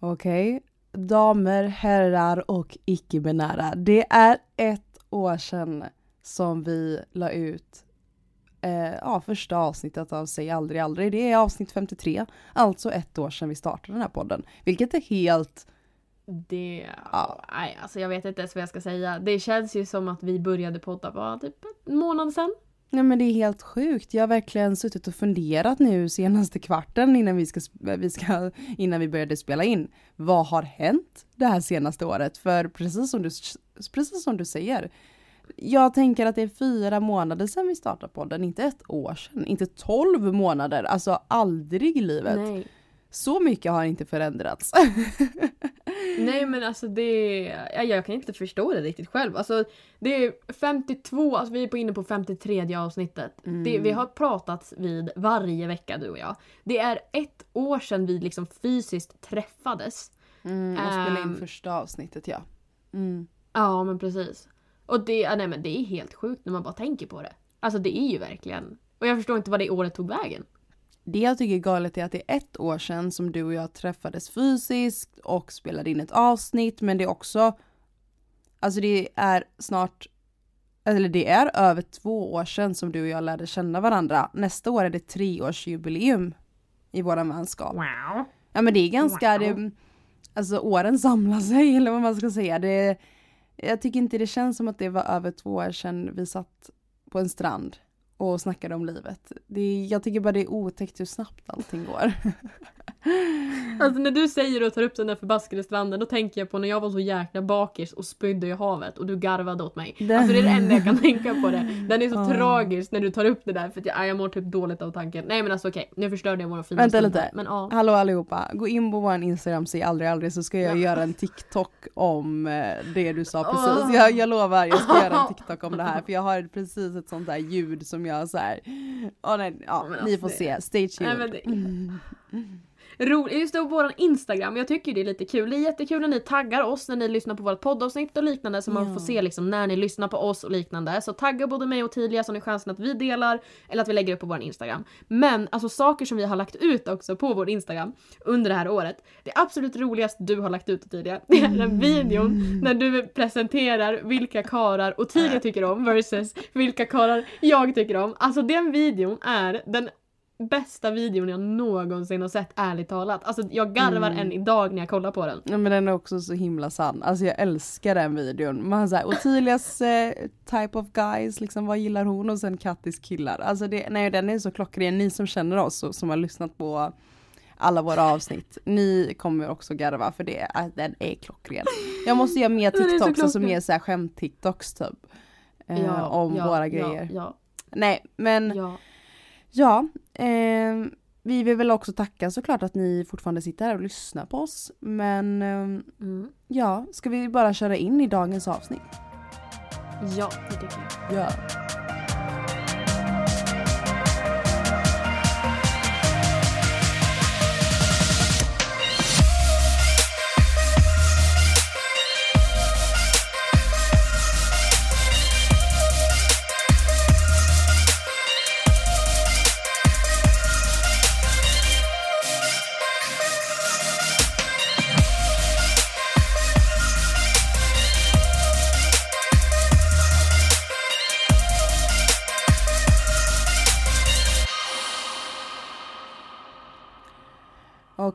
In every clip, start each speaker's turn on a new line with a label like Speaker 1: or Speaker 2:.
Speaker 1: Okej, damer, herrar och icke-binära. Det är ett år sedan som vi la ut eh, ja, första avsnittet av Säg aldrig aldrig. Det är avsnitt 53, alltså ett år sedan vi startade den här podden. Vilket är helt...
Speaker 2: Det,
Speaker 1: Ja.
Speaker 2: nej alltså jag vet inte ens vad jag ska säga. Det känns ju som att vi började podda bara typ en månad sedan.
Speaker 1: Nej men det är helt sjukt. Jag har verkligen suttit och funderat nu senaste kvarten innan vi, ska, vi ska, innan vi började spela in. Vad har hänt det här senaste året? För precis som du, precis som du säger, jag tänker att det är fyra månader sedan vi startade podden, inte ett år sedan, inte tolv månader, alltså aldrig i livet.
Speaker 2: Nej.
Speaker 1: Så mycket har inte förändrats.
Speaker 2: Nej men alltså det, ja, jag kan inte förstå det riktigt själv. Alltså det är 52, alltså vi är på inne på 53 avsnittet.
Speaker 1: Mm.
Speaker 2: Det, vi har pratat vid varje vecka du och jag. Det är ett år sedan vi liksom fysiskt träffades.
Speaker 1: Mm, och spela in
Speaker 2: Ehm.
Speaker 1: första avsnittet ja. Mm.
Speaker 2: Ja men precis. Och det, nej, men det är helt sjukt när man bara tänker på det. Alltså det är ju verkligen. Och jag förstår inte vad det året tog vägen.
Speaker 1: Det jag tycker är galet är att det är ett år sedan som du och jag träffades fysiskt och spelade in ett avsnitt men det är också Alltså det är snart eller det är över två år sedan som du och jag lärde känna varandra. Nästa år är det treårsjubileum i våran vänskap.
Speaker 2: Wow.
Speaker 1: Ja men det är ganska,
Speaker 2: Wow.
Speaker 1: det, alltså åren samlar sig eller vad man ska säga. Det, jag tycker inte det känns som att det var över två år sedan vi satt på en strand och snackade om livet. Det, jag tycker bara det är otäckt hur snabbt allting går.
Speaker 2: Alltså när du säger och tar upp den där förbaskade stranden då tänker jag på när jag var så jäkla bakis och spydde i havet och du garvade åt mig.
Speaker 1: Det-
Speaker 2: Alltså det är det enda jag kan tänka på det. Den är så
Speaker 1: Ja.
Speaker 2: tragisk när du tar upp det där för att jag, jag mår typ dåligt av tanken. Nej men alltså okej, nu förstörde jag våra fina
Speaker 1: Vänta
Speaker 2: stund
Speaker 1: lite.
Speaker 2: Men ja.
Speaker 1: Hallå allihopa, gå in på vår Instagram, säg aldrig aldrig så ska jag
Speaker 2: Ja.
Speaker 1: göra en TikTok om eh, det du sa precis.
Speaker 2: Åh.
Speaker 1: Jag, jag lovar, jag ska göra en TikTok om det här för jag har precis ett sånt där ljud som jag så här. Åh, nej, ja,
Speaker 2: men
Speaker 1: ni
Speaker 2: alltså
Speaker 1: får
Speaker 2: det-
Speaker 1: se, stay tuned.
Speaker 2: Nej, men det-
Speaker 1: Mm.
Speaker 2: Ro, just det, och våran Instagram, jag tycker det är lite kul. Det är jättekul när ni taggar oss när ni lyssnar på vårt poddavsnitt och liknande så man
Speaker 1: Ja.
Speaker 2: får se liksom när ni lyssnar på oss och liknande. Så tagga både mig och Tilia så har ni chansen att vi delar eller att vi lägger upp på vår Instagram. Men alltså saker som vi har lagt ut också på vår Instagram under det här året. Det absolut roligaste du har lagt ut Tilia, det är den videon när du presenterar vilka karar och Tilia tycker om versus vilka karar jag tycker om. Alltså den videon är den bästa videon jag någonsin har sett ärligt talat. Alltså jag garvar
Speaker 1: Mm.
Speaker 2: än idag när jag kollar på den.
Speaker 1: Ja, men den är också så himla sann. Alltså jag älskar den videon. Man säger Ottilias eh, type of guys, liksom vad gillar hon? Och sen Kattis killar. Alltså det, nej den är så klockren. Ni som känner oss och som har lyssnat på alla våra avsnitt, ni kommer också garva för det, äh, den är klockren. Jag måste göra mer
Speaker 2: så
Speaker 1: TikToks
Speaker 2: klockren.
Speaker 1: mer såhär skämt-TikToks typ. Eh, om
Speaker 2: ja,
Speaker 1: våra
Speaker 2: ja,
Speaker 1: grejer.
Speaker 2: Ja,
Speaker 1: Nej men
Speaker 2: ja.
Speaker 1: Eh, vi vill väl också tacka såklart att ni fortfarande sitter här och lyssnar på oss. Men eh,
Speaker 2: Mm.
Speaker 1: ja, ska vi bara köra in i dagens avsnitt?
Speaker 2: Ja, det tycker jag.
Speaker 1: Ja.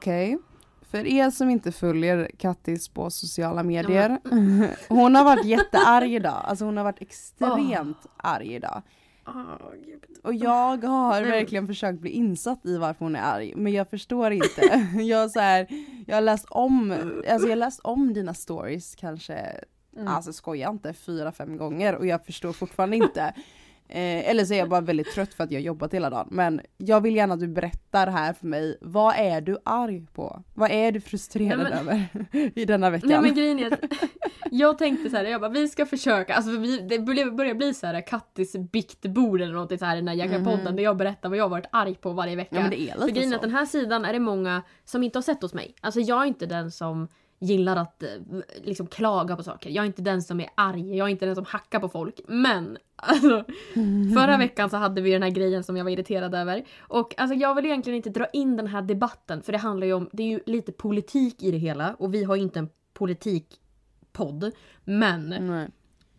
Speaker 1: Okej. För er som inte följer Kattis på sociala medier. hon har varit jättearg idag. Alltså hon har varit extremt arg idag.
Speaker 2: Oh.
Speaker 1: Och jag har verkligen försökt bli insatt i varför hon är arg. Men jag förstår inte. jag, så här, jag har läst om, alltså jag läst om dina stories kanske,
Speaker 2: Mm.
Speaker 1: alltså skoja inte, fyra, fem gånger och jag förstår fortfarande inte. Eh, eller så är jag bara väldigt trött för att jag har jobbat hela dagen. Men jag vill gärna att du berättar här för mig, vad är du arg på? Vad är du frustrerad
Speaker 2: Nej, men-
Speaker 1: över i denna veckan?
Speaker 2: Nej men grejen är att jag tänkte så här, jag bara vi ska försöka, alltså vi, det börjar bli så här Kattis biktbord eller något så här i den här jäkla podden
Speaker 1: Mhm.
Speaker 2: där jag berättar vad jag har varit arg på varje vecka.
Speaker 1: ja men det är
Speaker 2: För
Speaker 1: lite
Speaker 2: grejen är att den här sidan är det många som inte har sett hos mig. Alltså jag är inte den som gillar att eh, liksom klaga på saker. Jag är inte den som är arg, jag är inte den som hackar på folk. Men alltså, förra veckan så hade vi den här grejen som jag var irriterad över. Och alltså, jag vill egentligen inte dra in den här debatten för det handlar ju om, det är ju lite politik i det hela och vi har ju inte en politikpodd. Men
Speaker 1: Nej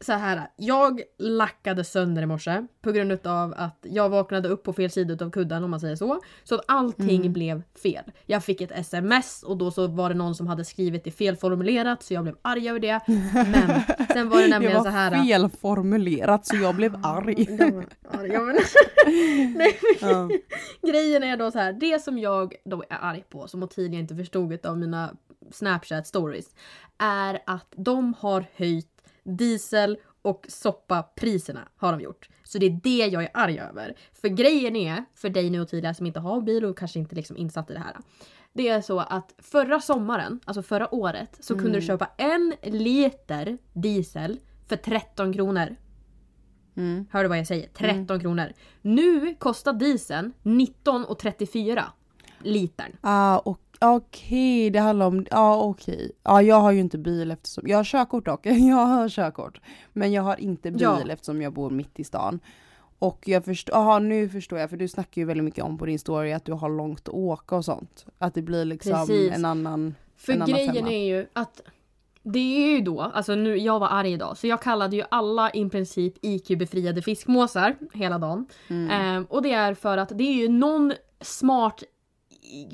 Speaker 2: så här, jag lackade sönder i morse på grund av att jag vaknade upp på fel sida av kudden om man säger så. Så att allting
Speaker 1: Mm.
Speaker 2: blev fel. Jag fick ett sms och då så var det någon som hade skrivit det felformulerat så jag blev arg över det. Men sen var det
Speaker 1: Det
Speaker 2: nämligen
Speaker 1: var
Speaker 2: så här.
Speaker 1: felformulerat så jag blev arg.
Speaker 2: Ja, men, nej,
Speaker 1: Ja.
Speaker 2: Grejen är då så här, det som jag då är arg på, som Ottilia inte förstod av mina Snapchat stories, är att de har höjt diesel och soppapriserna har de gjort. Så det är det jag är arg över. För grejen är, för dig nu Ottilia som inte har bil och kanske inte liksom insatt i det här. Det är så att förra sommaren, alltså förra året, så kunde du köpa en liter diesel för 13 kronor.
Speaker 1: Mm.
Speaker 2: Hör du vad jag säger? 13 kronor. Nu kostar dieseln 19,34 litern.
Speaker 1: Ah, och, okej, det handlar om, ja okej. Ja, jag har ju inte bil eftersom, jag har körkort dock, jag har körkort. Men jag har inte bil
Speaker 2: Ja.
Speaker 1: eftersom jag bor mitt i stan. Och jag förstår, aha, nu förstår jag, för du snackar ju väldigt mycket om på din story att du har långt att åka och sånt. Att det blir liksom
Speaker 2: Precis.
Speaker 1: en annan,
Speaker 2: För
Speaker 1: en annan
Speaker 2: grejen
Speaker 1: femma.
Speaker 2: är ju att det är ju då, alltså nu, jag var arg idag så jag kallade ju alla i princip IQ-befriade fiskmåsar hela dagen.
Speaker 1: Mm.
Speaker 2: Ehm, och det är för att det är ju någon smart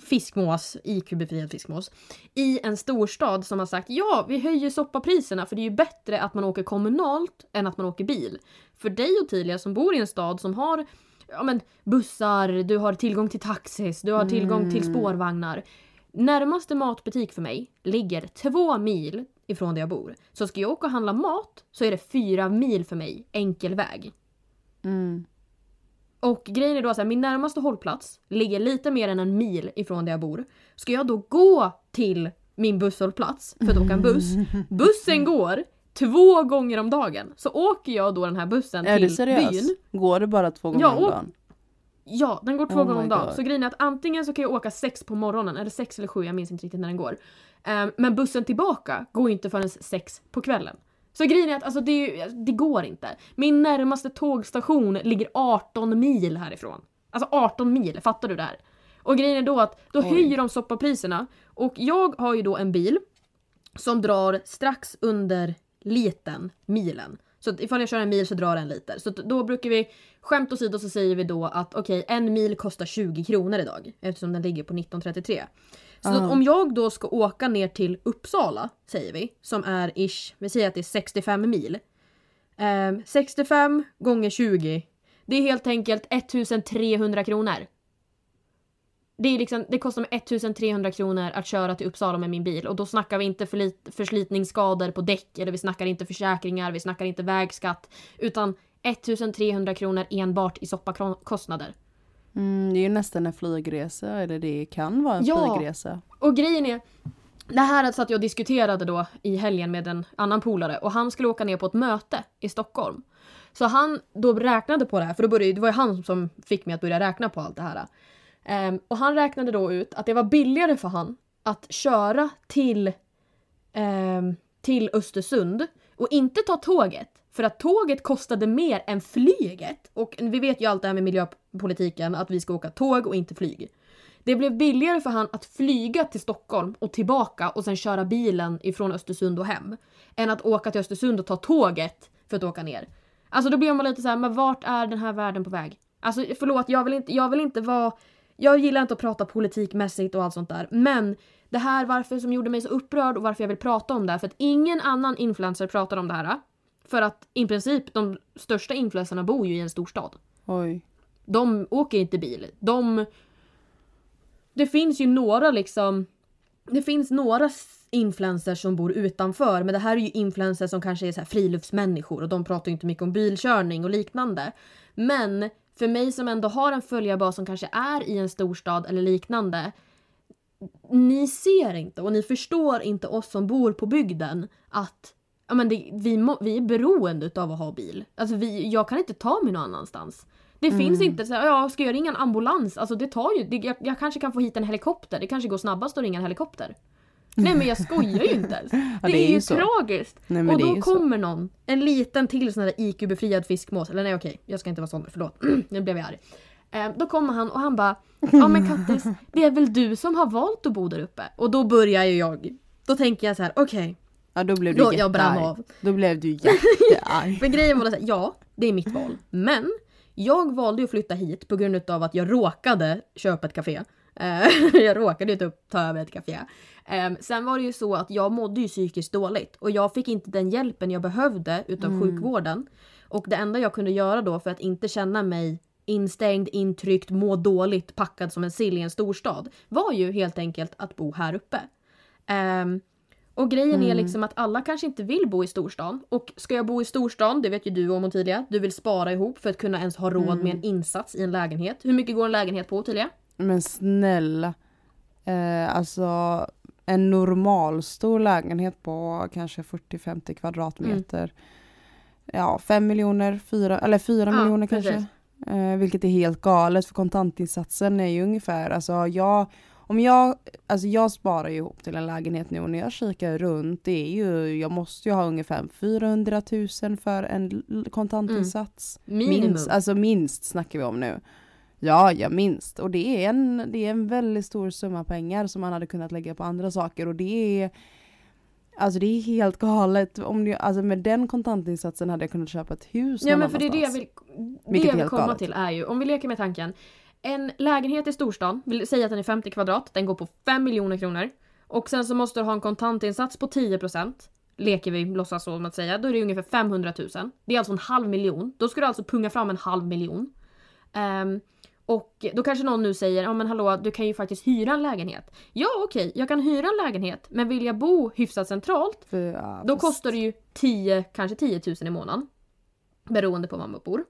Speaker 2: fiskmås, IQ-befriad fiskmås, i en storstad som har sagt ja, vi höjer soppapriserna för det är ju bättre att man åker kommunalt än att man åker bil. För dig Ottilia som bor i en stad som har ja, men, bussar, du har tillgång till taxis, du har tillgång till
Speaker 1: Mm.
Speaker 2: spårvagnar. Närmaste matbutik för mig ligger två mil ifrån där jag bor. Så ska jag åka och handla mat så är det fyra mil för mig enkel väg.
Speaker 1: Mm.
Speaker 2: Och grejen är då att min närmaste hållplats ligger lite mer än en mil ifrån där jag bor. Ska jag då gå till min busshållplats för att åka en buss. Bussen går två gånger om dagen. Så åker jag då den här bussen
Speaker 1: Är
Speaker 2: till byn.
Speaker 1: Går det bara två gånger
Speaker 2: Ja,
Speaker 1: om dagen?
Speaker 2: Ja, den går två
Speaker 1: Oh
Speaker 2: gånger om dagen. Så grejen är att antingen så kan jag åka sex på morgonen, eller sex eller sju, jag minns inte riktigt när den går. Ehm, men bussen tillbaka går inte förrän sex på kvällen. Så grejen är att alltså, det, det går inte. Min närmaste tågstation ligger 18 mil härifrån. Alltså 18 mil, fattar du det här? Och grejen är då att då
Speaker 1: Oj.
Speaker 2: höjer de soppapriserna. Och jag har ju då en bil som drar strax under liten, milen. Så ifall jag kör en mil så drar det en liter. Så då brukar vi, skämt åsido så säger vi då att okej, en mil kostar 20 kronor idag. Eftersom den ligger på 1933. Så
Speaker 1: Ah.
Speaker 2: om jag då ska åka ner till Uppsala, säger vi, som är ish, vi säger att det är 65 mil. Ehm, 65 gånger 20, det är helt enkelt 1300 kronor. Det, är liksom, det kostar mig 1300 kronor att köra till Uppsala med min bil och då snackar vi inte förlit, förslitningsskador på däck eller vi snackar inte försäkringar, vi snackar inte vägskatt utan 1300 kronor enbart i soppakostnader.
Speaker 1: Mm, det är ju nästan en flygresa, eller det kan vara en
Speaker 2: Ja.
Speaker 1: flygresa.
Speaker 2: Och grejen är, det här satt jag och diskuterade då i helgen med en annan polare och han skulle åka ner på ett möte i Stockholm. Så han då räknade på det här, för då började, det var ju han som fick mig att börja räkna på allt det här. Ehm, och han räknade då ut att det var billigare för han att köra till, ehm, till Östersund och inte ta tåget. För att tåget kostade mer än flyget. Och vi vet ju allt det här med miljöpolitiken, att vi ska åka tåg och inte flyg. Det blev billigare för han att flyga till Stockholm och tillbaka och sen köra bilen ifrån Östersund och hem. Än att åka till Östersund och ta tåget för att åka ner. Alltså då blir man lite så här, men vart är den här världen på väg? Alltså förlåt, jag vill inte, jag vill inte vara... Jag gillar inte att prata politikmässigt och allt sånt där. Men det här varför som gjorde mig så upprörd och varför jag vill prata om det här. För att ingen annan influencer pratar om det här. För att i princip de största influencerna bor ju i en storstad.
Speaker 1: Oj.
Speaker 2: De åker inte bil. De... Det finns ju några liksom... Det finns några influencers som bor utanför men det här är ju influencers som kanske är så här friluftsmänniskor och de pratar ju inte mycket om bilkörning och liknande. Men för mig som ändå har en följarbas som kanske är i en storstad eller liknande. Ni ser inte och ni förstår inte oss som bor på bygden att ja, men det, vi, må, vi är beroende av att ha bil. Alltså vi, jag kan inte ta mig någon annanstans. Det finns inte så här, ska jag ringa en ambulans? Alltså det tar ju, det, jag, jag kanske kan få hit en helikopter. Det kanske går snabbast att ringa en helikopter. Nej men jag skojar ju inte ens.
Speaker 1: Ja,
Speaker 2: det, är ju
Speaker 1: så.
Speaker 2: tragiskt.
Speaker 1: Nej,
Speaker 2: och
Speaker 1: det
Speaker 2: då
Speaker 1: ju så.
Speaker 2: kommer någon, en liten till sån här IQ-befriad fiskmås. Eller nej okej, jag ska inte vara sån, förlåt. nu blev jag arg. Eh, då kommer han och han bara Ja men Kattis, det är väl du som har valt att bo där uppe? Och då börjar ju jag. Då tänker jag så här: okej.
Speaker 1: Ja då blev du
Speaker 2: Då jag brann av.
Speaker 1: Då blev du jättearg.
Speaker 2: För grejen var här, ja, det är mitt val. Men jag valde att flytta hit på grund av att jag råkade köpa ett café. Eh, jag råkade ju typ ta över ett café. Eh, sen var det ju så att jag mådde ju psykiskt dåligt och jag fick inte den hjälpen jag behövde utav
Speaker 1: Mm.
Speaker 2: sjukvården. Och det enda jag kunde göra då för att inte känna mig instängd, intryckt, må dåligt, packad som en sill i en storstad var ju helt enkelt att bo här uppe. Ehm, och grejen är liksom att alla kanske inte vill bo i storstan. Och ska jag bo i storstan, det vet ju du om Ottilia, du vill spara ihop för att kunna ens ha råd med en insats i en lägenhet. Hur mycket går en lägenhet på Ottilia?
Speaker 1: Men snälla. Eh, alltså en normalstor lägenhet på kanske 40-50 kvadratmeter. Ja, 5 miljoner, 4, eller 4
Speaker 2: Ja,
Speaker 1: miljoner
Speaker 2: precis.
Speaker 1: kanske. Eh, vilket är helt galet för kontantinsatsen är ju ungefär, alltså jag om jag, alltså jag sparar ju ihop till en lägenhet nu och när jag kikar runt det är ju, jag måste ju ha ungefär 400 000 för en kontantinsats.
Speaker 2: Minimum.
Speaker 1: Minst, alltså minst snackar vi om nu. Ja, ja minst. Och det är, en, det är en väldigt stor summa pengar som man hade kunnat lägga på andra saker och det är Alltså det är helt galet. Om du, alltså med den kontantinsatsen hade jag kunnat köpa ett hus
Speaker 2: Ja men för det är det jag vill, det jag vill komma
Speaker 1: galet.
Speaker 2: till är ju, om vi leker med tanken. En lägenhet i storstan, vill säga att den är 50 kvadrat, den går på 5 miljoner kronor. Och sen så måste du ha en kontantinsats på 10%. Leker vi låtsas så att säga, då är det ungefär 500 000. Det är alltså en halv miljon. Då ska du alltså punga fram en halv miljon. Ehm, och då kanske någon nu säger, ja men hallå du kan ju faktiskt hyra en lägenhet. Ja okej, jag kan hyra en lägenhet men vill jag bo hyfsat centralt
Speaker 1: ja,
Speaker 2: då kostar det ju 10, kanske 10 000 i månaden. Beroende på var man bor.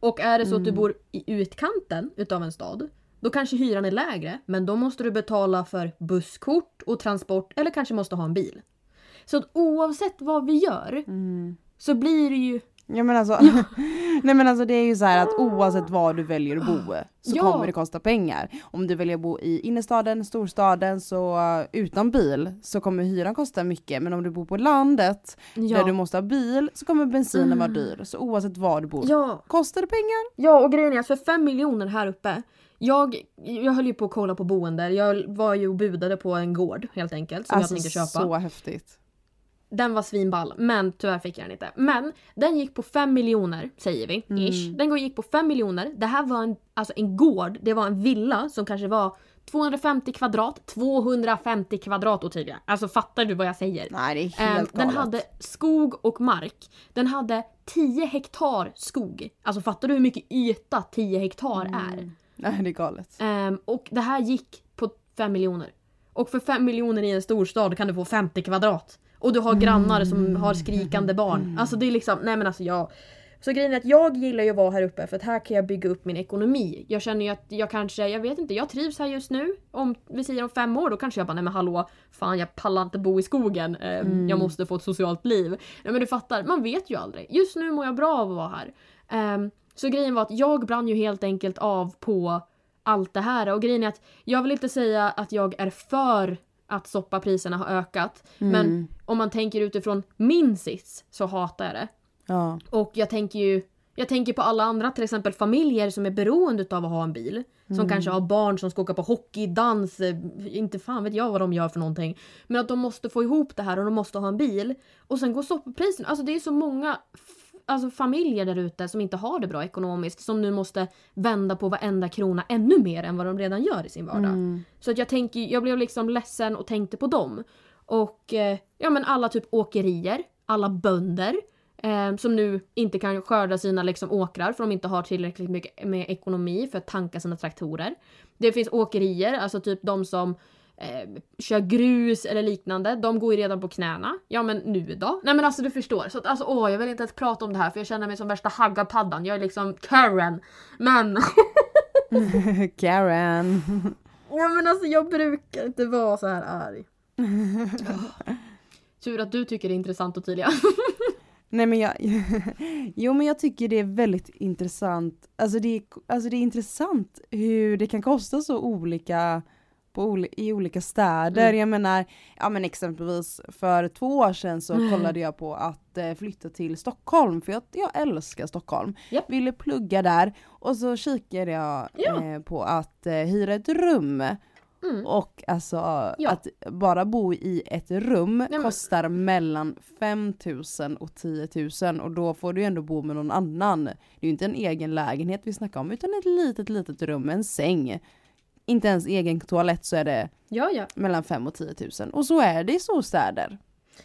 Speaker 2: Och är det så att du bor i utkanten utav en stad, då kanske hyran är lägre, men då måste du betala för busskort och transport eller kanske måste ha en bil. Så att oavsett vad vi gör så blir det ju...
Speaker 1: Ja men alltså, nej men alltså det är ju så här att oavsett var du väljer att bo så
Speaker 2: Ja.
Speaker 1: kommer det kosta pengar. Om du väljer att bo i innerstaden, storstaden så utan bil så kommer hyran kosta mycket men om du bor på landet där du måste ha bil så kommer bensinen vara dyr. Så oavsett var du bor
Speaker 2: Ja,
Speaker 1: kostar det pengar.
Speaker 2: Ja och grejen är att för 5 miljoner här uppe jag, jag höll ju på att kolla på boenden. Jag var ju och budade på en gård helt enkelt som
Speaker 1: Alltså
Speaker 2: jag tänkte köpa.
Speaker 1: så häftigt.
Speaker 2: Den var svinball, men tyvärr fick jag den inte. Men den gick på 5 miljoner, säger vi. Ish. Den gick på 5 miljoner. Det här var en, alltså en gård, det var en villa som kanske var 250 kvadrat. 250 kvadrat Ottilia. Alltså fattar du vad jag säger?
Speaker 1: Nej det är
Speaker 2: Ehm,
Speaker 1: helt
Speaker 2: den
Speaker 1: galet.
Speaker 2: hade skog och mark. Den hade 10 hektar skog. Alltså fattar du hur mycket yta 10 hektar är?
Speaker 1: Nej det är galet.
Speaker 2: Ehm, och det här gick på 5 miljoner. Och för 5 miljoner i en storstad kan du få 50 kvadrat. Och du har grannar som har skrikande barn. Alltså det är liksom, nej men alltså jag... Så grejen är att jag gillar ju att vara här uppe för att här kan jag bygga upp min ekonomi. Jag känner ju att jag kanske, jag vet inte, jag trivs här just nu. Om vi säger om fem år då kanske jag bara, nej men hallå, fan jag pallar inte bo i skogen. Ehm, Jag måste få ett socialt liv. Nej men du fattar, man vet ju aldrig. Just nu mår jag bra av att vara här. Ehm, så grejen var att jag brann ju helt enkelt av på allt det här. Och grejen är att jag vill inte säga att jag är för att soppapriserna har ökat. Men om man tänker utifrån min sits så hatar jag det.
Speaker 1: Ja.
Speaker 2: Och jag tänker ju jag tänker på alla andra, till exempel familjer som är beroende av att ha en bil. Som kanske har barn som ska åka på hockey, dans, eh, inte fan vet jag vad de gör för någonting. Men att de måste få ihop det här och de måste ha en bil. Och sen går soppapriserna, alltså det är så många alltså familjer där ute som inte har det bra ekonomiskt som nu måste vända på varenda krona ännu mer än vad de redan gör i sin vardag. Så att jag, tänker, jag blev liksom ledsen och tänkte på dem. Och eh, ja men alla typ åkerier, alla bönder eh, som nu inte kan skörda sina liksom, åkrar för de inte har tillräckligt mycket med ekonomi för att tanka sina traktorer. Det finns åkerier, alltså typ de som eh, kör grus eller liknande, de går ju redan på knäna. Ja men nu då? Nej men alltså du förstår. Så att alltså åh jag vill inte ens prata om det här för jag känner mig som värsta haggapaddan. Jag är liksom Karen. Men
Speaker 1: Karen.
Speaker 2: Ja men alltså jag brukar inte vara så här arg. Ja. Tur att du tycker det är intressant och tydliga.
Speaker 1: Nej men jag, jo men jag tycker det är väldigt intressant, alltså det, är, alltså det är intressant hur det kan kosta så olika oli- i olika städer.
Speaker 2: Mm.
Speaker 1: Jag menar, ja men exempelvis för två år sedan så
Speaker 2: Mm.
Speaker 1: kollade jag på att eh, flytta till Stockholm för jag, jag älskar Stockholm.
Speaker 2: Japp.
Speaker 1: Ville plugga där och så kikade jag
Speaker 2: Ja.
Speaker 1: eh, på att eh, hyra ett rum.
Speaker 2: Mm.
Speaker 1: Och alltså
Speaker 2: Ja.
Speaker 1: att bara bo i ett rum
Speaker 2: men-
Speaker 1: kostar mellan 5 000 och 10 000 och då får du ju ändå bo med någon annan. Det är ju inte en egen lägenhet vi snackar om utan ett litet litet rum med en säng. Inte ens egen toalett så är det
Speaker 2: Ja, ja.
Speaker 1: mellan 5 och 10 000 och så är det i storstäder.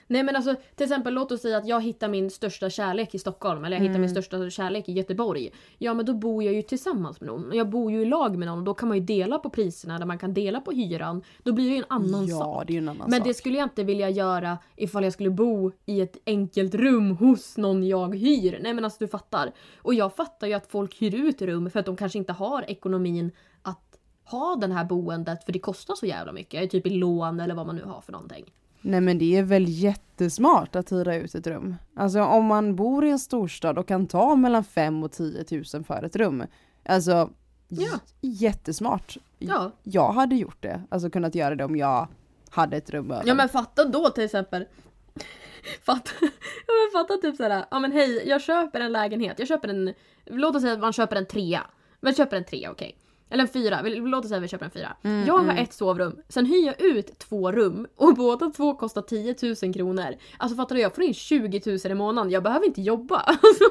Speaker 2: Nej men alltså till exempel låt oss säga att jag hittar min största kärlek i Stockholm eller jag hittar
Speaker 1: Mm.
Speaker 2: min största kärlek i Göteborg. Ja men då bor jag ju tillsammans med någon. Jag bor ju i lag med någon och då kan man ju dela på priserna där man kan dela på hyran. Då blir det ju en annan
Speaker 1: ja,
Speaker 2: sak.
Speaker 1: det en annan
Speaker 2: Men
Speaker 1: sak.
Speaker 2: det skulle jag inte vilja göra ifall jag skulle bo i ett enkelt rum hos någon jag hyr. Nej men alltså du fattar. Och jag fattar ju att folk hyr ut rum för att de kanske inte har ekonomin att ha den här boendet för det kostar så jävla mycket. Typ i lån eller vad man nu har för någonting.
Speaker 1: Nej men det är väl jättesmart att hyra ut ett rum. Alltså om man bor i en storstad och kan ta mellan 5 och 10 000 för ett rum. Alltså
Speaker 2: Ja.
Speaker 1: jättesmart.
Speaker 2: Ja.
Speaker 1: Jag hade gjort det, alltså kunnat göra det om jag hade ett rum över.
Speaker 2: Ja men fatta då till exempel. Fatta, ja, men fatta typ såhär, ja men hej jag köper en lägenhet, jag köper en, låt oss säga att man köper en trea. Men köper en trea okej. Eller en fyra, låt oss säga att vi köper en fyra.
Speaker 1: Mm,
Speaker 2: jag har
Speaker 1: mm.
Speaker 2: ett sovrum, sen hyr jag ut två rum och båda två kostar 10 000 kronor. Alltså fattar du, jag får in 20 000 i månaden, jag behöver inte jobba. Alltså,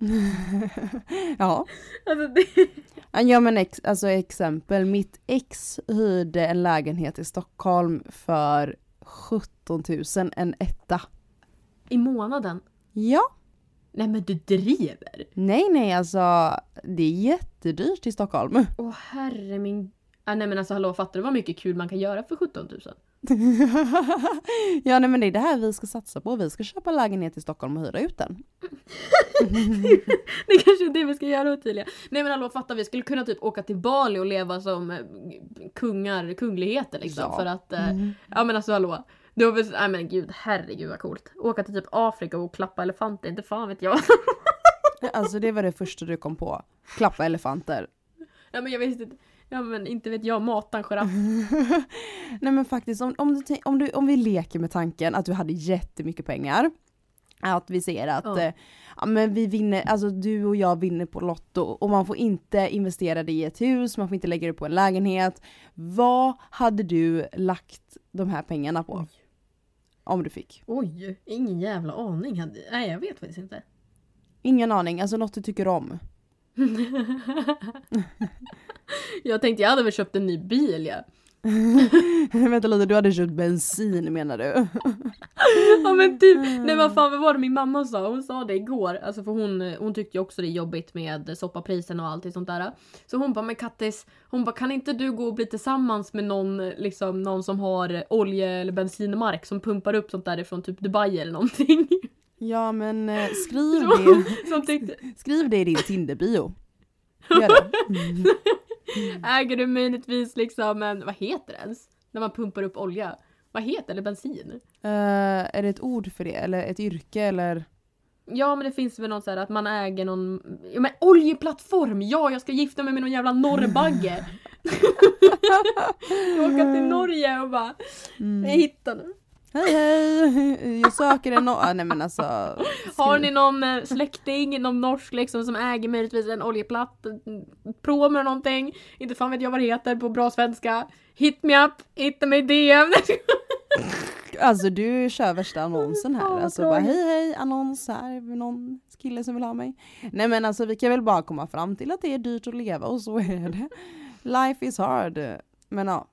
Speaker 1: Ja.
Speaker 2: alltså det,
Speaker 1: Ja men ex, alltså exempel, mitt ex hyrde en lägenhet i Stockholm för 17 000 en etta.
Speaker 2: I månaden?
Speaker 1: Ja.
Speaker 2: Nej men du driver!
Speaker 1: Nej nej alltså det är jättedyrt i Stockholm.
Speaker 2: Åh herre min... Ah, nej men alltså hallå, fattar du vad mycket kul man kan göra för 17 000?
Speaker 1: ja nej men det är det här vi ska satsa på. Vi ska köpa lägenhet i Stockholm och hyra ut den.
Speaker 2: Det kanske är det vi ska göra Ottilia. Nej men hallå fatta vi skulle kunna typ åka till Bali och leva som eh, kungar, kungligheter liksom
Speaker 1: Ja.
Speaker 2: för att eh,
Speaker 1: Mm.
Speaker 2: Ja men alltså hallå. Det var väl, nej men gud herregud vad coolt. Åka till typ Afrika och klappa elefanter, inte fan vet jag.
Speaker 1: Alltså det var det första du kom på. Klappa elefanter.
Speaker 2: ja men jag visste inte. Ja men inte vet jag, mata en giraff.
Speaker 1: Nej men faktiskt om, om, du, om, du, om vi leker med tanken att du hade jättemycket pengar. Att vi ser att
Speaker 2: Ja.
Speaker 1: ja. ja, men vi vinner, alltså du och jag vinner på Lotto och man får inte investera det i ett hus, man får inte lägga det på en lägenhet. Vad hade du lagt de här pengarna på? Om du fick?
Speaker 2: Oj, ingen jävla aning. Nej jag vet faktiskt inte.
Speaker 1: Ingen aning, alltså något du tycker om.
Speaker 2: Jag tänkte jag hade väl köpt en ny bil ja.
Speaker 1: Vänta lite, du hade köpt bensin menar du?
Speaker 2: Ja men typ, nej vad fan vad var det min mamma sa? Hon sa det igår, alltså för hon, hon tyckte ju också det är jobbigt med soppaprisen och allt sånt där. Så hon bara, men Kattis, hon bara kan inte du gå och bli tillsammans med någon, liksom någon som har olje eller bensinmark som pumpar upp sånt där från typ Dubai eller någonting.
Speaker 1: Ja men eh, skriv det, skriv det i din Tinder-bio. Gör det. Mm.
Speaker 2: Äger du möjligtvis liksom en, vad heter det ens? När man pumpar upp olja. Vad heter det? Eller bensin?
Speaker 1: Eh, är det ett ord för det eller ett yrke eller?
Speaker 2: Ja men det finns väl något så här att man äger någon, ja men oljeplattform! Ja jag ska gifta mig med någon jävla norrbagge! Åka till Norge och bara,
Speaker 1: Mm.
Speaker 2: jag hittar nu.
Speaker 1: Hej hej, jag söker en ah, nej men alltså.
Speaker 2: Har ni någon eh, släkting, någon norsk liksom som äger möjligtvis en oljeplatt, prom eller någonting? Inte fan vet jag vad det heter på bra svenska. Hit me up, hitta mig DM.
Speaker 1: Alltså du kör värsta annonsen här. Alltså bara hej hej annons här, någon kille som vill ha mig. Nej men alltså vi kan väl bara komma fram till att det är dyrt att leva och så är det. Life is hard. Men ja.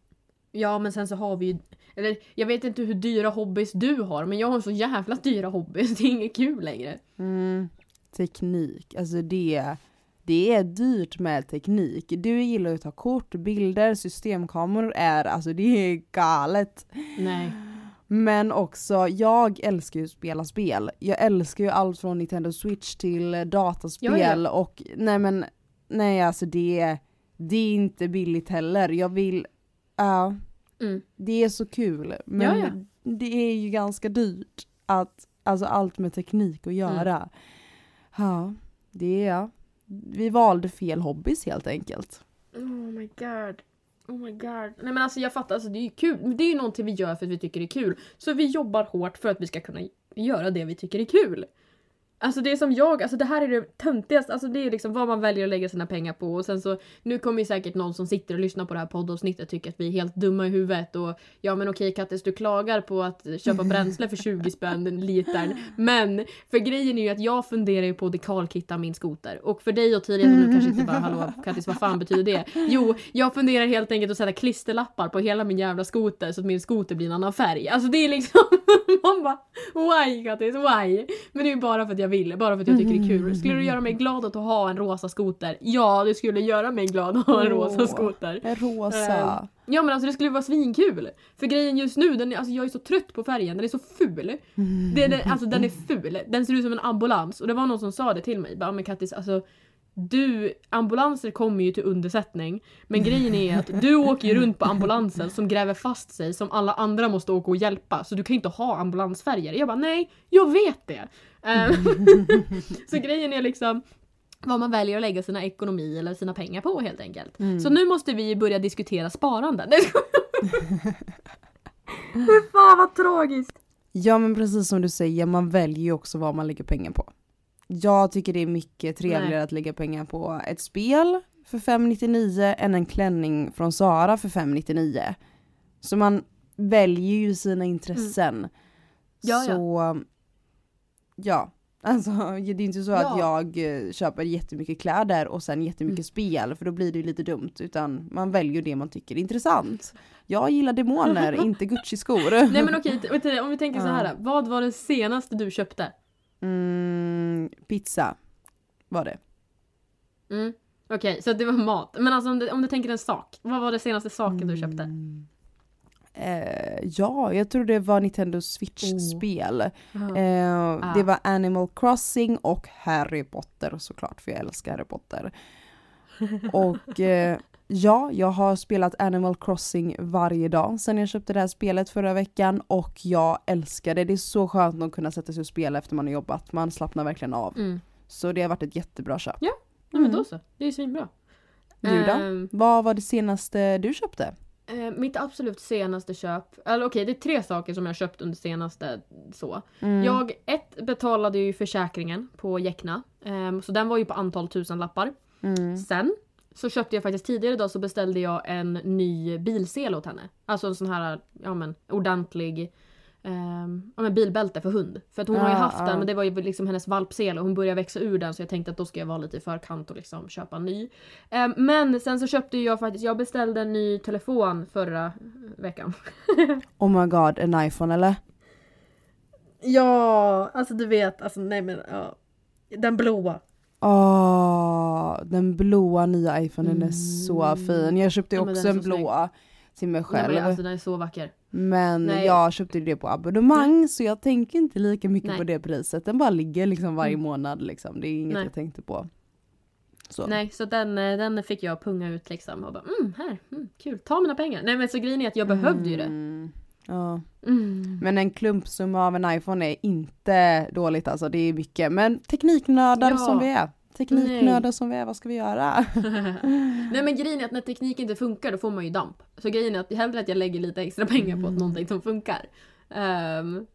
Speaker 2: Ja men sen så har vi ju, eller jag vet inte hur dyra hobbys du har men jag har så jävla dyra hobbys, det är inget kul längre.
Speaker 1: Mm, teknik, alltså det, det är dyrt med teknik. Du gillar att ta kort, bilder, systemkameror är, alltså det är galet.
Speaker 2: Nej.
Speaker 1: Men också, jag älskar ju att spela spel. Jag älskar ju allt från Nintendo Switch till dataspel
Speaker 2: Ja, ja.
Speaker 1: och nej men, nej alltså det, det är inte billigt heller. Jag vill, ja,
Speaker 2: Mm.
Speaker 1: det är så kul men
Speaker 2: Ja, ja.
Speaker 1: det är ju ganska dyrt att, alltså allt med teknik att göra.
Speaker 2: Mm.
Speaker 1: Ja, det är, vi valde fel hobbys helt enkelt.
Speaker 2: Oh my god. Oh my god. Nej men alltså jag fattar, alltså, det är ju kul. Det är ju någonting vi gör för att vi tycker det är kul. Så vi jobbar hårt för att vi ska kunna göra det vi tycker är kul. Alltså det är som jag, alltså det här är det töntigaste, alltså det är liksom vad man väljer att lägga sina pengar på och sen så nu kommer ju säkert någon som sitter och lyssnar på det här poddavsnittet tycka att vi är helt dumma i huvudet och ja men okej Kattis du klagar på att köpa bränsle för 20 spänn litern men för grejen är ju att jag funderar ju på att dekalkitta min skoter och för dig och tidigare nu kanske inte bara hallå Kattis vad fan betyder det? Jo jag funderar helt enkelt att sätta klisterlappar på hela min jävla skoter så att min skoter blir en annan färg. Alltså det är liksom man bara why Kattis why? Men det är ju bara för att jag vill, bara för att jag tycker det är kul. Skulle du göra mig glad att ha en rosa skoter? Ja, det skulle göra mig glad att ha en rosa skoter.
Speaker 1: En rosa.
Speaker 2: Ja men alltså det skulle vara svinkul. För grejen just nu, den är, alltså jag är så trött på färgen, den är så ful. Är den, alltså den är ful. Den ser ut som en ambulans. Och det var någon som sa det till mig. Bara, men Kattis, alltså du, ambulanser kommer ju till undersättning. Men grejen är att du åker ju runt på ambulansen som gräver fast sig som alla andra måste åka och hjälpa. Så du kan ju inte ha ambulansfärger. Jag bara nej, jag vet det. Ehm, så grejen är liksom vad man väljer att lägga sina ekonomi eller sina pengar på helt enkelt.
Speaker 1: Mm.
Speaker 2: Så nu måste vi börja diskutera sparande. Fy fan vad tragiskt!
Speaker 1: Ja men precis som du säger, man väljer ju också vad man lägger pengar på. Jag tycker det är mycket trevligare
Speaker 2: Nej.
Speaker 1: att lägga pengar på ett spel för 599 än en klänning från Sara för 599. Så man väljer ju sina intressen.
Speaker 2: Mm. Ja, ja.
Speaker 1: så ja, alltså det är inte så att
Speaker 2: Ja.
Speaker 1: jag eh, köper jättemycket kläder och sen jättemycket
Speaker 2: Mm.
Speaker 1: spel för då blir det ju lite dumt utan man väljer det man tycker är intressant. Jag gillar demoner, inte Gucci-skor.
Speaker 2: Nej men okej, om vi tänker så
Speaker 1: Ja.
Speaker 2: här. Vad var det senaste du köpte?
Speaker 1: Mm, pizza var det.
Speaker 2: Mm. Okej, så det var mat. Men alltså om du, om du tänker en sak. Vad var det senaste saken du köpte?
Speaker 1: Mm. Eh, ja, jag tror det var Nintendo Switch-spel.
Speaker 2: Jaha.
Speaker 1: Eh,
Speaker 2: Ah.
Speaker 1: Det var Animal Crossing och Harry Potter såklart, för jag älskar Harry Potter. Och eh, ja, jag har spelat Animal Crossing varje dag sedan jag köpte det här spelet förra veckan och jag älskar det. Det är så skönt att kunna sätta sig och spela efter man har jobbat. Man slappnar verkligen av.
Speaker 2: Mm.
Speaker 1: Så det har varit ett jättebra köp.
Speaker 2: Nej men
Speaker 1: Mm.
Speaker 2: då så. Det är svinbra.
Speaker 1: Då?
Speaker 2: Ehm,
Speaker 1: Vad var det senaste du köpte?
Speaker 2: eh, mitt absolut senaste köp, eller okej det är tre saker som jag köpt under senaste så.
Speaker 1: Mm.
Speaker 2: Jag, ett betalade ju försäkringen på Jäckna. Ehm, så den var ju på antal tusen lappar.
Speaker 1: Mm.
Speaker 2: Sen så köpte jag faktiskt tidigare idag så beställde jag en ny bilsele åt henne. Alltså en sån här, ja men ordentlig ehm, ja, men bilbälte för hund. För att hon har ju
Speaker 1: Ja,
Speaker 2: haft
Speaker 1: ja.
Speaker 2: den men det var ju liksom hennes valpsele och hon börjar växa ur den så jag tänkte att då ska jag vara lite i förkant och liksom köpa en ny. Ehm, men sen så köpte jag faktiskt, jag beställde en ny telefon förra veckan.
Speaker 1: Oh my god, en iPhone eller?
Speaker 2: Ja, alltså du vet, alltså nej men ja. Den blåa.
Speaker 1: Åh, den blåa nya iPhonen är så
Speaker 2: Mm.
Speaker 1: fin. Jag köpte
Speaker 2: Ja,
Speaker 1: också en
Speaker 2: så snygg.
Speaker 1: till mig
Speaker 2: Nej,
Speaker 1: själv.
Speaker 2: men alltså den är så vacker.
Speaker 1: Men
Speaker 2: Nej.
Speaker 1: jag köpte det på abonnemang så jag tänker inte lika mycket
Speaker 2: Nej.
Speaker 1: på det priset. Den bara ligger liksom varje
Speaker 2: Mm.
Speaker 1: månad liksom. Det är inget
Speaker 2: Nej.
Speaker 1: jag tänkte på. Så.
Speaker 2: Nej, så den, eh, den fick jag punga ut liksom och bara mm, här, mm, kul, ta mina pengar. Nej men så grejen är att jag behövde ju det.
Speaker 1: Mm. Ja.
Speaker 2: Mm.
Speaker 1: Men en klumpsumma av en iPhone är inte dåligt alltså. Det är mycket. Men tekniknördar
Speaker 2: Ja.
Speaker 1: som vi är. Tekniknördar som vi är, vad ska vi göra?
Speaker 2: Nej men grejen är att när teknik inte funkar då får man ju damp. Så grejen är att hellre att jag lägger lite extra pengar på
Speaker 1: Mm.
Speaker 2: att någonting som funkar. Ehm,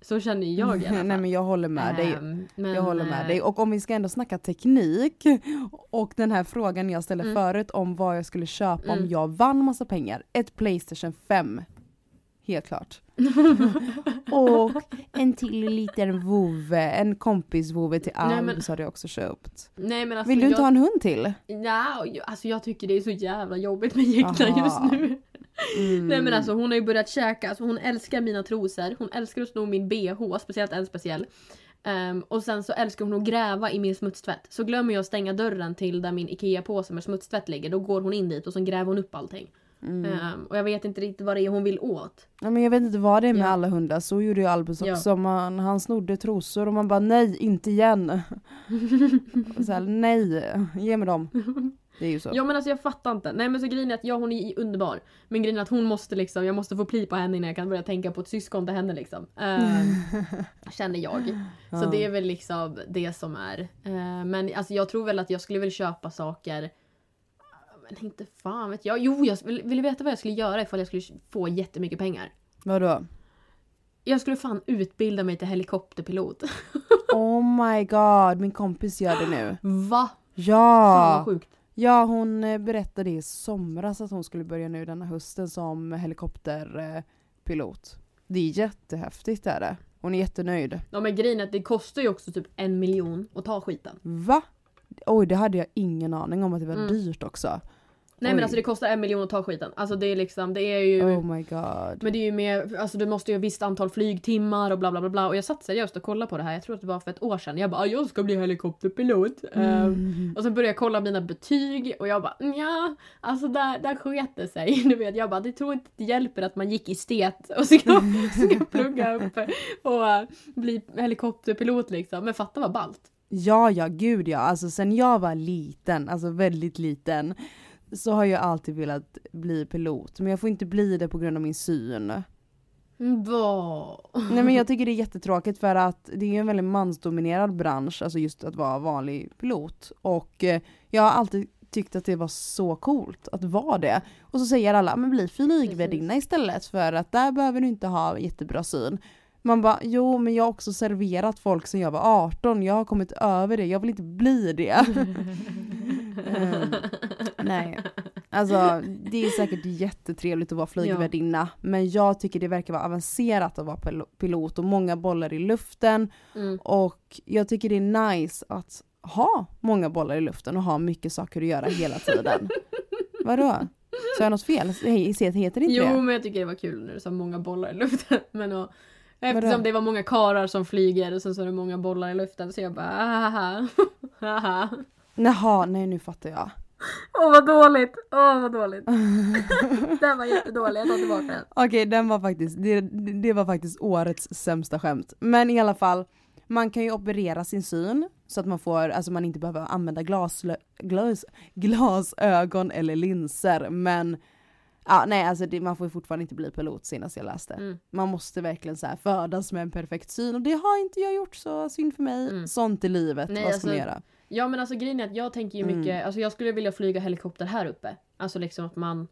Speaker 2: så känner jag i alla fall.
Speaker 1: Nej men jag håller med dig.
Speaker 2: Ehm, men,
Speaker 1: Jag håller med
Speaker 2: eh,
Speaker 1: dig. Och om vi ska ändå snacka teknik och den här frågan jag ställde
Speaker 2: Mm.
Speaker 1: förut om vad jag skulle köpa om
Speaker 2: Mm.
Speaker 1: jag vann massa pengar. Ett Playstation 5. Helt klart. och en till liten vovve, en kompis vovve till
Speaker 2: Nej,
Speaker 1: så hade jag också köpt.
Speaker 2: Nej men alltså
Speaker 1: Vill du inte
Speaker 2: jag,
Speaker 1: ha en hund till?
Speaker 2: Ja, jag- alltså jag tycker det är så jävla jobbigt med Jäkla
Speaker 1: Aha.
Speaker 2: just nu.
Speaker 1: Mm.
Speaker 2: Nej men alltså hon har ju börjat käka, alltså hon älskar mina trosor, hon älskar att sno min bh, speciellt en speciell. Ehm, och sen så älskar hon att gräva i min smutstvätt. Så glömmer jag att stänga dörren till där min IKEA-påse med smutstvätt ligger, då går hon in dit och så gräver hon upp allting.
Speaker 1: Mm.
Speaker 2: Ehm, och jag vet inte riktigt vad det är hon vill åt.
Speaker 1: Ja, men jag vet inte vad det är med
Speaker 2: Ja.
Speaker 1: alla hundar, så gjorde ju Albus
Speaker 2: Ja.
Speaker 1: också. Man, han snodde trosor och man bara nej, inte igen. och så här, nej, ge mig dem. Det är ju så.
Speaker 2: Ja men alltså jag fattar inte. Nej men så grejen är att ja hon är underbar. Men grejen är att hon måste liksom, jag måste få pli på henne innan jag kan börja tänka på ett syskon till henne liksom. Ehm, känner jag. Så det är väl liksom det som är. Eh, men alltså jag tror väl att jag skulle väl köpa saker men inte fan vet jag. Jo, jag vill, vill veta vad jag skulle göra ifall jag skulle få jättemycket pengar?
Speaker 1: Vadå?
Speaker 2: Jag skulle fan utbilda mig till helikopterpilot.
Speaker 1: Oh my god, min kompis gör det nu.
Speaker 2: Va? Fan
Speaker 1: Ja!
Speaker 2: vad sjukt.
Speaker 1: Ja, hon eh, berättade i somras att hon skulle börja nu denna hösten som helikopterpilot. Det är jättehäftigt är det. Hon är jättenöjd.
Speaker 2: Ja men grejen är att det kostar ju också typ en miljon att ta skiten.
Speaker 1: Va? Oj, det hade jag ingen aning om att det var
Speaker 2: Mm.
Speaker 1: dyrt också.
Speaker 2: Nej
Speaker 1: Oj.
Speaker 2: men alltså det kostar en miljon att ta skiten. Alltså det är liksom, det är ju...
Speaker 1: Oh my god.
Speaker 2: Men det är ju mer, alltså du måste ju ha ett visst antal flygtimmar och bla bla bla bla. Och jag satt seriöst och kollade på det här, jag tror att det var för ett år sedan. Jag bara "Ah, jag ska bli helikopterpilot.
Speaker 1: Mm.
Speaker 2: och sen började jag kolla mina betyg och jag bara ja, alltså där, där sket det sig. Du vet, jag bara det tror inte det hjälper att man gick i stet och ska, ska plugga upp och äh, bli helikopterpilot liksom. Men fatta vad ballt.
Speaker 1: Ja, ja, gud ja. Alltså sen jag var liten, alltså väldigt liten, så har jag alltid velat bli pilot. Men jag får inte bli det på grund av min syn.
Speaker 2: Vad?
Speaker 1: Nej men jag tycker det är jättetråkigt för att det är en väldigt mansdominerad bransch, alltså just att vara vanlig pilot. Och eh, jag har alltid tyckt att det var så coolt att vara det. Och så säger alla, men bli flygvärdinna istället för att där behöver du inte ha jättebra syn. Man bara, jo men jag har också serverat folk sen jag var 18, jag har kommit över det, jag vill inte bli det. Ehm, nej. Alltså det är säkert jättetrevligt att vara flygvärdinna men jag tycker det verkar vara avancerat att vara pil- pilot och många bollar i luften
Speaker 2: Mm.
Speaker 1: och jag tycker det är nice att ha många bollar i luften och ha mycket saker att göra hela tiden. Vadå? Så jag något fel? He- Heter det inte
Speaker 2: Jo
Speaker 1: det?
Speaker 2: men jag tycker det var kul när du sa många bollar i luften. Men och, eftersom
Speaker 1: Vadå?
Speaker 2: det var många karar som flyger och sen så är det många bollar i luften så jag bara haha. haha.
Speaker 1: Jaha, nej nu fattar jag.
Speaker 2: Åh vad dåligt! Åh vad dåligt! Den var jättedålig, jag tar tillbaka den.
Speaker 1: Okej, den var faktiskt, det, det var faktiskt årets sämsta skämt. Men i alla fall, man kan ju operera sin syn så att man får, alltså man inte behöver använda glaslö, glas, glasögon eller linser. Men ja, nej alltså det, man får ju fortfarande inte bli pilot senast jag läste.
Speaker 2: Mm.
Speaker 1: Man måste verkligen så här födas med en perfekt syn och det har inte jag gjort så synd för mig.
Speaker 2: Mm.
Speaker 1: Sånt i livet,
Speaker 2: Nej,
Speaker 1: vad ska man
Speaker 2: alltså,
Speaker 1: göra?
Speaker 2: Ja men alltså grejen är att jag tänker ju
Speaker 1: Mm.
Speaker 2: mycket, alltså jag skulle vilja flyga helikopter här uppe. Alltså liksom att man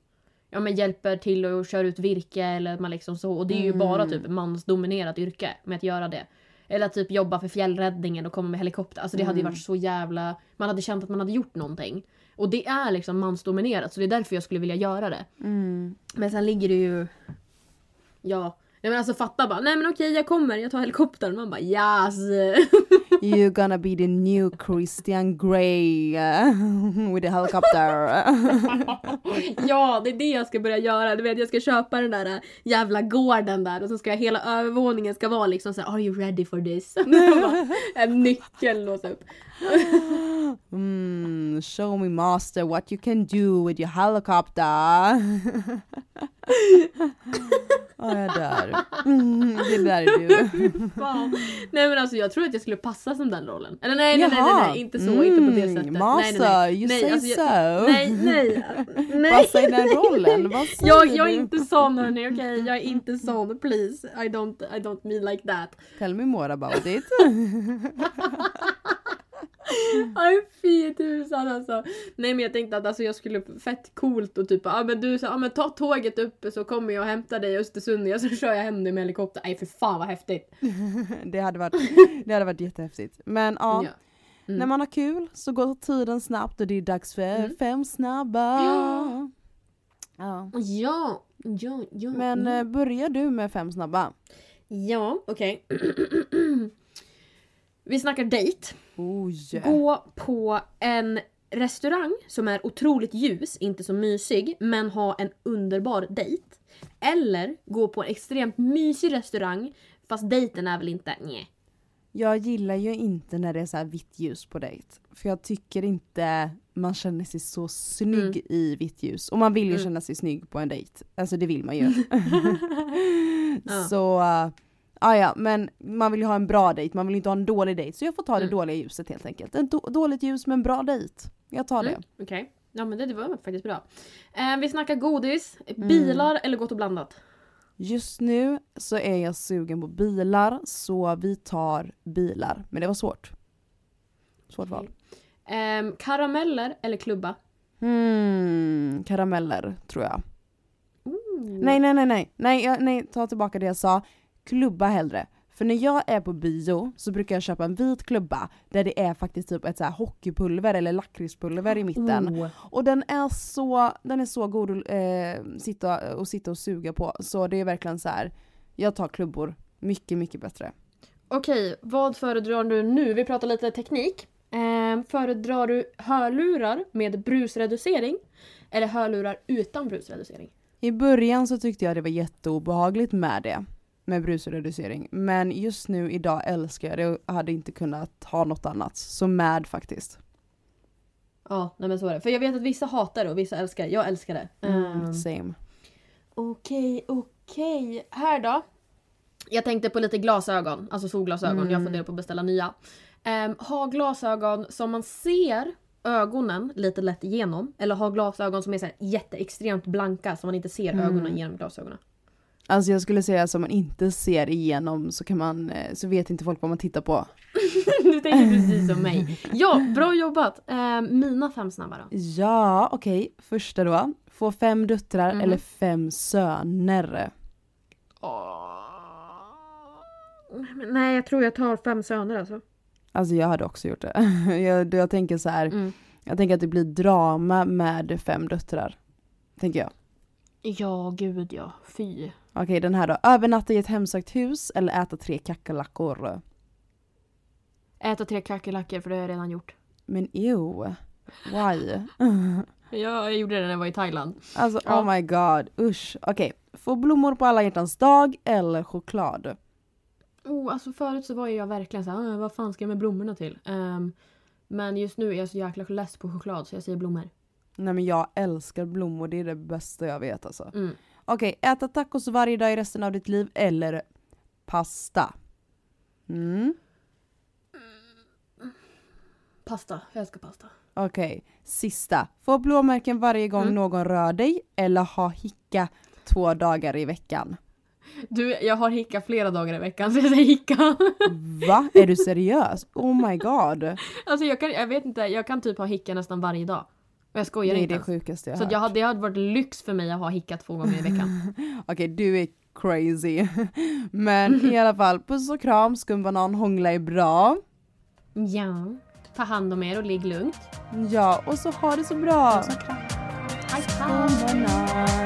Speaker 2: Ja men hjälper till och kör ut virke eller att man liksom så. Och det är ju
Speaker 1: Mm.
Speaker 2: bara typ mansdominerat yrke med att göra det. Eller att typ jobba för fjällräddningen och komma med helikopter. Alltså det hade ju
Speaker 1: Mm.
Speaker 2: varit så jävla... Man hade känt att man hade gjort någonting. Och det är liksom mansdominerat så det är därför jag skulle vilja göra det.
Speaker 1: Mm.
Speaker 2: Men sen ligger det ju... Ja. Nej men alltså fatta bara, nej men okej jag kommer, jag tar helikoptern. Man bara yes!
Speaker 1: You're gonna be the new Christian Grey uh, with a helicopter.
Speaker 2: ja, det är det jag ska börja göra. Du vet, jag ska köpa den där äh, jävla gården där och så ska jag, hela övervåningen ska vara liksom så här, Are you ready for this? En nyckel låsa upp.
Speaker 1: Mm, show me master what you can do with your helicopter. Ja, jag dör. Mm, det där är du.
Speaker 2: Fan. Nej men alltså jag tror att jag skulle passa som den rollen. Eller nej nej nej, nej, nej inte så, inte på det
Speaker 1: Mm,
Speaker 2: sättet.
Speaker 1: master,
Speaker 2: nej, nej, nej.
Speaker 1: you
Speaker 2: nej,
Speaker 1: say
Speaker 2: alltså, jag,
Speaker 1: so.
Speaker 2: Nej nej. nej.
Speaker 1: Passa i den rollen, vad säger
Speaker 2: Jag, jag är inte sån hörni, okej? Jag är inte sån, please. I don't, I don't mean like that.
Speaker 1: Tell me more about it.
Speaker 2: Aj fy tusan alltså. Nej men jag tänkte att alltså, jag skulle fett coolt och typ ah, men du så, ah, men ta tåget upp så kommer jag och hämtar dig i Östersund och så kör jag hem dig med helikopter. Nej för fan vad häftigt.
Speaker 1: det, hade varit, det hade varit jättehäftigt. Men ja,
Speaker 2: Ja. Mm.
Speaker 1: när man har kul så går tiden snabbt och det är dags för
Speaker 2: Mm.
Speaker 1: fem snabba.
Speaker 2: Ja.
Speaker 1: Ja.
Speaker 2: Ja, ja, ja.
Speaker 1: Men
Speaker 2: ja.
Speaker 1: eh, börjar du med fem snabba?
Speaker 2: Ja, okej. Vi snackar dejt.
Speaker 1: Oj.
Speaker 2: Gå på en restaurang som är otroligt ljus, inte så mysig, men ha en underbar dejt. Eller gå på en extremt mysig restaurang, fast dejten är väl inte nej.
Speaker 1: Jag gillar ju inte när det är så här vitt ljus på dejt. För jag tycker inte man känner sig så snygg
Speaker 2: Mm.
Speaker 1: i vitt ljus. Och man vill ju
Speaker 2: Mm.
Speaker 1: känna sig snygg på en dejt. Alltså det vill man ju.
Speaker 2: Ja.
Speaker 1: Så, ah, ja men man vill ju ha en bra dejt, man vill inte ha en dålig dejt. Så jag får ta det
Speaker 2: Mm.
Speaker 1: dåliga ljuset helt enkelt. En då- dåligt ljus men bra dejt. Jag tar det.
Speaker 2: Mm, Okej. Ja men det, det var faktiskt bra. Eh, vi snackar godis, bilar eller gott och blandat?
Speaker 1: Just nu så är jag sugen på bilar så vi tar bilar. Men det var svårt. Svårt val.
Speaker 2: Ehm, karameller eller klubba?
Speaker 1: Hmm, karameller tror jag.
Speaker 2: Ooh.
Speaker 1: Nej, nej, nej, nej, nej, jag, nej, ta tillbaka det jag sa. Klubba hellre. För när jag är på bio så brukar jag köpa en vit klubba där det är faktiskt typ ett så här hockeypulver eller lakritspulver i mitten.
Speaker 2: Oh.
Speaker 1: Och den är så, den är så god att eh, sitta, och sitta och suga på. Så det är verkligen så här. jag tar klubbor. Mycket, mycket bättre.
Speaker 2: Okej, vad föredrar du nu? Vi pratar lite teknik. Eh, föredrar du hörlurar med brusreducering eller hörlurar utan brusreducering?
Speaker 1: I början så tyckte jag det var jätteobehagligt med det. Med brusreducering. Men just nu idag älskar jag det och hade inte kunnat ha något annat. Så med faktiskt.
Speaker 2: Ja, nej men så är det. För jag vet att vissa hatar det och vissa älskar det. Jag älskar det.
Speaker 1: Mm,
Speaker 2: Ehm,
Speaker 1: same.
Speaker 2: Okej, okej. Här då? Jag tänkte på lite glasögon, alltså solglasögon.
Speaker 1: Mm.
Speaker 2: Jag funderar på att beställa nya. Um, ha glasögon som man ser ögonen lite lätt igenom. Eller ha glasögon som är så här jätteextremt blanka så man inte ser
Speaker 1: Mm.
Speaker 2: ögonen genom glasögonen.
Speaker 1: Alltså jag skulle säga att om man inte ser igenom så kan man, eh, så vet inte folk vad man tittar på.
Speaker 2: du tänker precis som mig. Ja, bra jobbat! Ehm, mina fem snabba då.
Speaker 1: Ja, okej. Första då. Få fem döttrar
Speaker 2: Mhm.
Speaker 1: eller fem söner.
Speaker 2: Men Nej, jag tror jag tar fem söner alltså.
Speaker 1: Alltså jag hade också gjort det. Jag, jag tänker så här.
Speaker 2: Mm.
Speaker 1: jag tänker att det blir drama med fem döttrar. Tänker jag.
Speaker 2: Ja, gud ja. Fy.
Speaker 1: Okej, den här då. Övernatta i ett hemsökt hus eller äta tre kackerlackor.
Speaker 2: Äta tre kackerlackor för det har jag redan gjort.
Speaker 1: Men ew. Why?
Speaker 2: Ja, jag gjorde det när jag var i Thailand.
Speaker 1: Alltså
Speaker 2: Ja.
Speaker 1: oh my god, usch. Okej, få blommor på alla hjärtans dag eller choklad?
Speaker 2: Oh, alltså förut så var jag verkligen så här, "Ah, vad fan ska jag med blommorna till? Ehm, men just nu är jag så jäkla less på choklad så jag säger blommor.
Speaker 1: Nej men jag älskar blommor, det är det bästa jag vet alltså.
Speaker 2: Mm.
Speaker 1: Okej, äta tacos varje dag i resten av ditt liv eller pasta? Mm.
Speaker 2: Pasta, jag älskar pasta.
Speaker 1: Okej, sista. Få blåmärken varje gång
Speaker 2: Mm.
Speaker 1: någon rör dig eller ha hicka två dagar i veckan.
Speaker 2: Du, jag har hicka flera dagar i veckan så jag säger hicka.
Speaker 1: Va? Är du seriös? Oh my god.
Speaker 2: alltså jag kan, jag vet inte, jag kan typ ha hicka nästan varje dag. Jag skojar
Speaker 1: Det är
Speaker 2: inte
Speaker 1: det sjukaste jag
Speaker 2: Så
Speaker 1: har
Speaker 2: att jag
Speaker 1: hört.
Speaker 2: hade, det hade varit lyx för mig att ha hicka två gånger i veckan.
Speaker 1: Okej, du är crazy. Men i alla fall, puss och kram, skumbanan, hångla är bra.
Speaker 2: ja. Ta hand om er och ligg lugnt.
Speaker 1: Ja, och så ha det så bra.
Speaker 2: Puss och kram. Hej, hej.